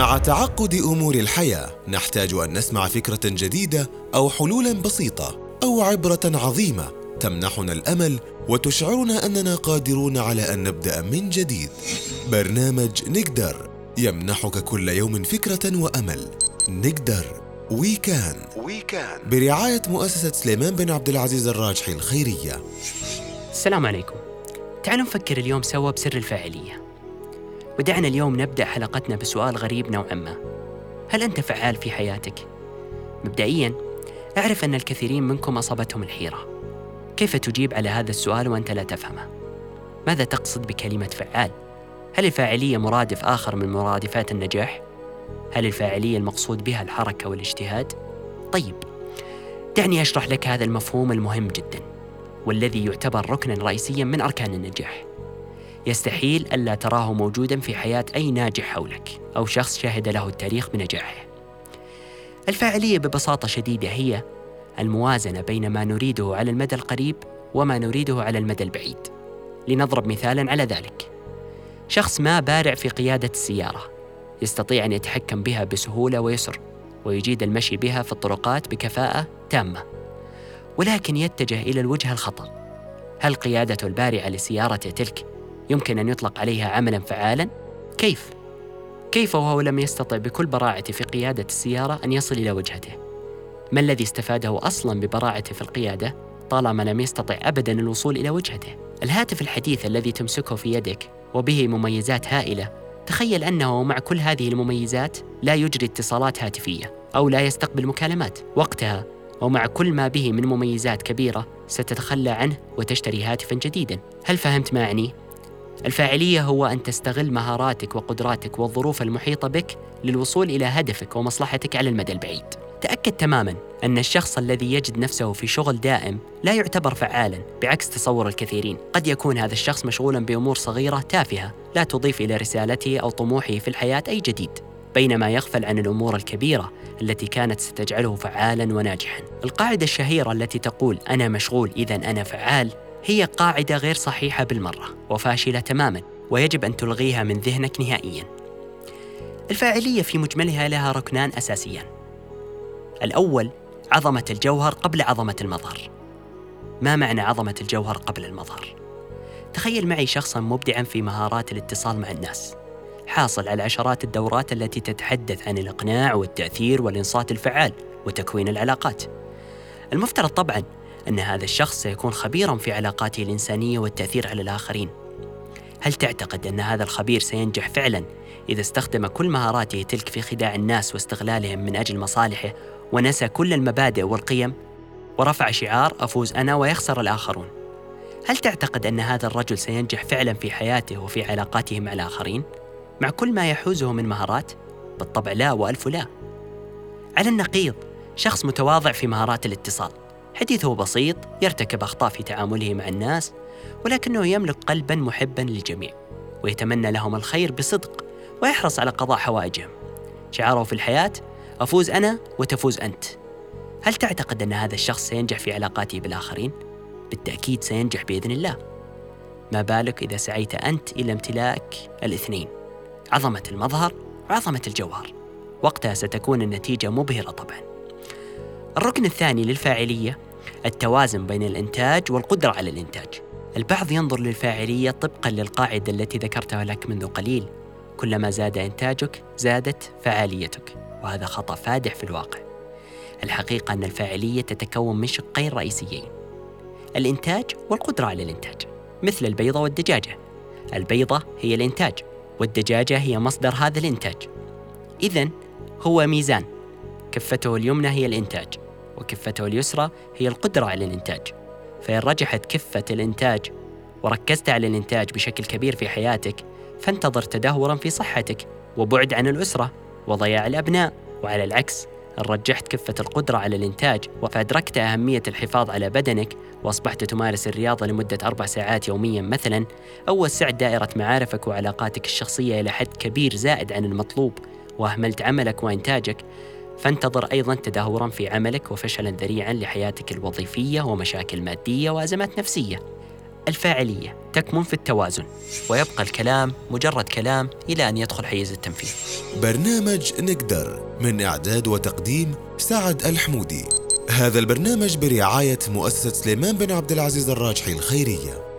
مع تعقد أمور الحياة نحتاج أن نسمع فكرة جديدة أو حلولا بسيطة أو عبرة عظيمة تمنحنا الأمل وتشعرنا أننا قادرون على أن نبدأ من جديد. برنامج نقدر يمنحك كل يوم فكرة وأمل. نقدر وي كان وي كان برعاية مؤسسة سليمان بن عبد العزيز الراجحي الخيرية. السلام عليكم. تعالوا نفكر اليوم سوا بسر الفاعلية. ودعنا اليوم نبدأ حلقتنا بسؤال غريب نوعا ما هل أنت فعال في حياتك؟ مبدئيا أعرف أن الكثيرين منكم أصابتهم الحيرة كيف تجيب على هذا السؤال وأنت لا تفهمه؟ ماذا تقصد بكلمة فعال؟ هل الفاعلية مرادف آخر من مرادفات النجاح؟ هل الفاعلية المقصود بها الحركة والاجتهاد؟ طيب دعني أشرح لك هذا المفهوم المهم جداً والذي يعتبر ركنا رئيسيا من أركان النجاح. يستحيل ألا تراه موجودا في حياة أي ناجح حولك أو شخص شهد له التاريخ بنجاحه. الفاعلية ببساطة شديدة هي الموازنة بين ما نريده على المدى القريب وما نريده على المدى البعيد. لنضرب مثالا على ذلك. شخص ما بارع في قيادة السيارة يستطيع أن يتحكم بها بسهولة ويسر ويجيد المشي بها في الطرقات بكفاءة تامة ولكن يتجه إلى الوجهة الخطأ هل قيادته البارعة لسيارته تلك يمكن أن يطلق عليها عملا فعالا؟ كيف؟ كيف وهو لم يستطع بكل براعته في قيادة السيارة أن يصل إلى وجهته؟ ما الذي استفاده أصلا ببراعته في القيادة طالما لم يستطع أبدا الوصول إلى وجهته؟ الهاتف الحديث الذي تمسكه في يدك وبه مميزات هائلة تخيل أنه مع كل هذه المميزات لا يجري اتصالات هاتفية أو لا يستقبل مكالمات وقتها ومع كل ما به من مميزات كبيرة ستتخلى عنه وتشتري هاتفا جديدا هل فهمت ما أعني؟ الفاعلية هو أن تستغل مهاراتك وقدراتك والظروف المحيطة بك للوصول إلى هدفك ومصلحتك على المدى البعيد تأكد تماما أن الشخص الذي يجد نفسه في شغل دائم لا يعتبر فعالا بعكس تصور الكثيرين قد يكون هذا الشخص مشغولا بأمور صغيرة تافهة لا تضيف إلى رسالته أو طموحه في الحياة أي جديد بينما يغفل عن الأمور الكبيرة التي كانت ستجعله فعالا وناجحا. القاعدة الشهيرة التي تقول أنا مشغول اذا أنا فعال هي قاعدة غير صحيحة بالمرة وفاشلة تماما ويجب أن تلغيها من ذهنك نهائيا. الفاعلية في مجملها لها ركنان أساسيان. الأول عظمة الجوهر قبل عظمة المظهر. ما معنى عظمة الجوهر قبل المظهر؟ تخيل معي شخصا مبدعا في مهارات الاتصال مع الناس حاصل على عشرات الدورات التي تتحدث عن الإقناع والتأثير والإنصات الفعال وتكوين العلاقات. المفترض طبعا أن هذا الشخص سيكون خبيرا في علاقاته الإنسانية والتأثير على الآخرين. هل تعتقد أن هذا الخبير سينجح فعلا إذا استخدم كل مهاراته تلك في خداع الناس واستغلالهم من أجل مصالحه ونسى كل المبادئ والقيم ورفع شعار أفوز أنا ويخسر الآخرون؟ هل تعتقد أن هذا الرجل سينجح فعلا في حياته وفي علاقاته مع الآخرين؟ مع كل ما يحوزه من مهارات؟ بالطبع لا وألف لا. على النقيض شخص متواضع في مهارات الاتصال حديثه بسيط يرتكب أخطاء في تعامله مع الناس ولكنه يملك قلبا محبا للجميع ويتمنى لهم الخير بصدق ويحرص على قضاء حوائجهم. شعاره في الحياة أفوز أنا وتفوز أنت. هل تعتقد أن هذا الشخص سينجح في علاقاته بالآخرين؟ بالتأكيد سينجح بإذن الله. ما بالك إذا سعيت أنت إلى امتلاك الاثنين؟ عظمة المظهر وعظمة الجوهر. وقتها ستكون النتيجة مبهرة طبعا. الركن الثاني للفاعلية التوازن بين الإنتاج والقدرة على الإنتاج. البعض ينظر للفاعلية طبقا للقاعدة التي ذكرتها لك منذ قليل. كلما زاد إنتاجك زادت فعاليتك وهذا خطأ فادح في الواقع. الحقيقة أن الفاعلية تتكون من شقين رئيسيين الإنتاج والقدرة على الإنتاج مثل البيضة والدجاجة. البيضة هي الإنتاج والدجاجة هي مصدر هذا الإنتاج. إذا هو ميزان. كفته اليمنى هي الإنتاج. وكفته اليسرى هي القدرة على الإنتاج. فإن رجحت كفة الإنتاج وركزت على الإنتاج بشكل كبير في حياتك فانتظر تدهورا في صحتك وبعد عن الأسرة وضياع الأبناء. وعلى العكس إن رجحت كفة القدرة على الإنتاج فأدركت أهمية الحفاظ على بدنك وأصبحت تمارس الرياضة لمدة أربع ساعات يوميا مثلا أو وسعت دائرة معارفك وعلاقاتك الشخصية إلى حد كبير زائد عن المطلوب. وأهملت عملك وإنتاجك. فانتظر أيضا تدهورا في عملك وفشلا ذريعا لحياتك الوظيفية ومشاكل مادية وأزمات نفسية. الفاعلية تكمن في التوازن ويبقى الكلام مجرد كلام إلى أن يدخل حيز التنفيذ. برنامج نقدر من إعداد وتقديم سعد الحمودي. هذا البرنامج برعاية مؤسسة سليمان بن عبد العزيز الراجحي الخيرية.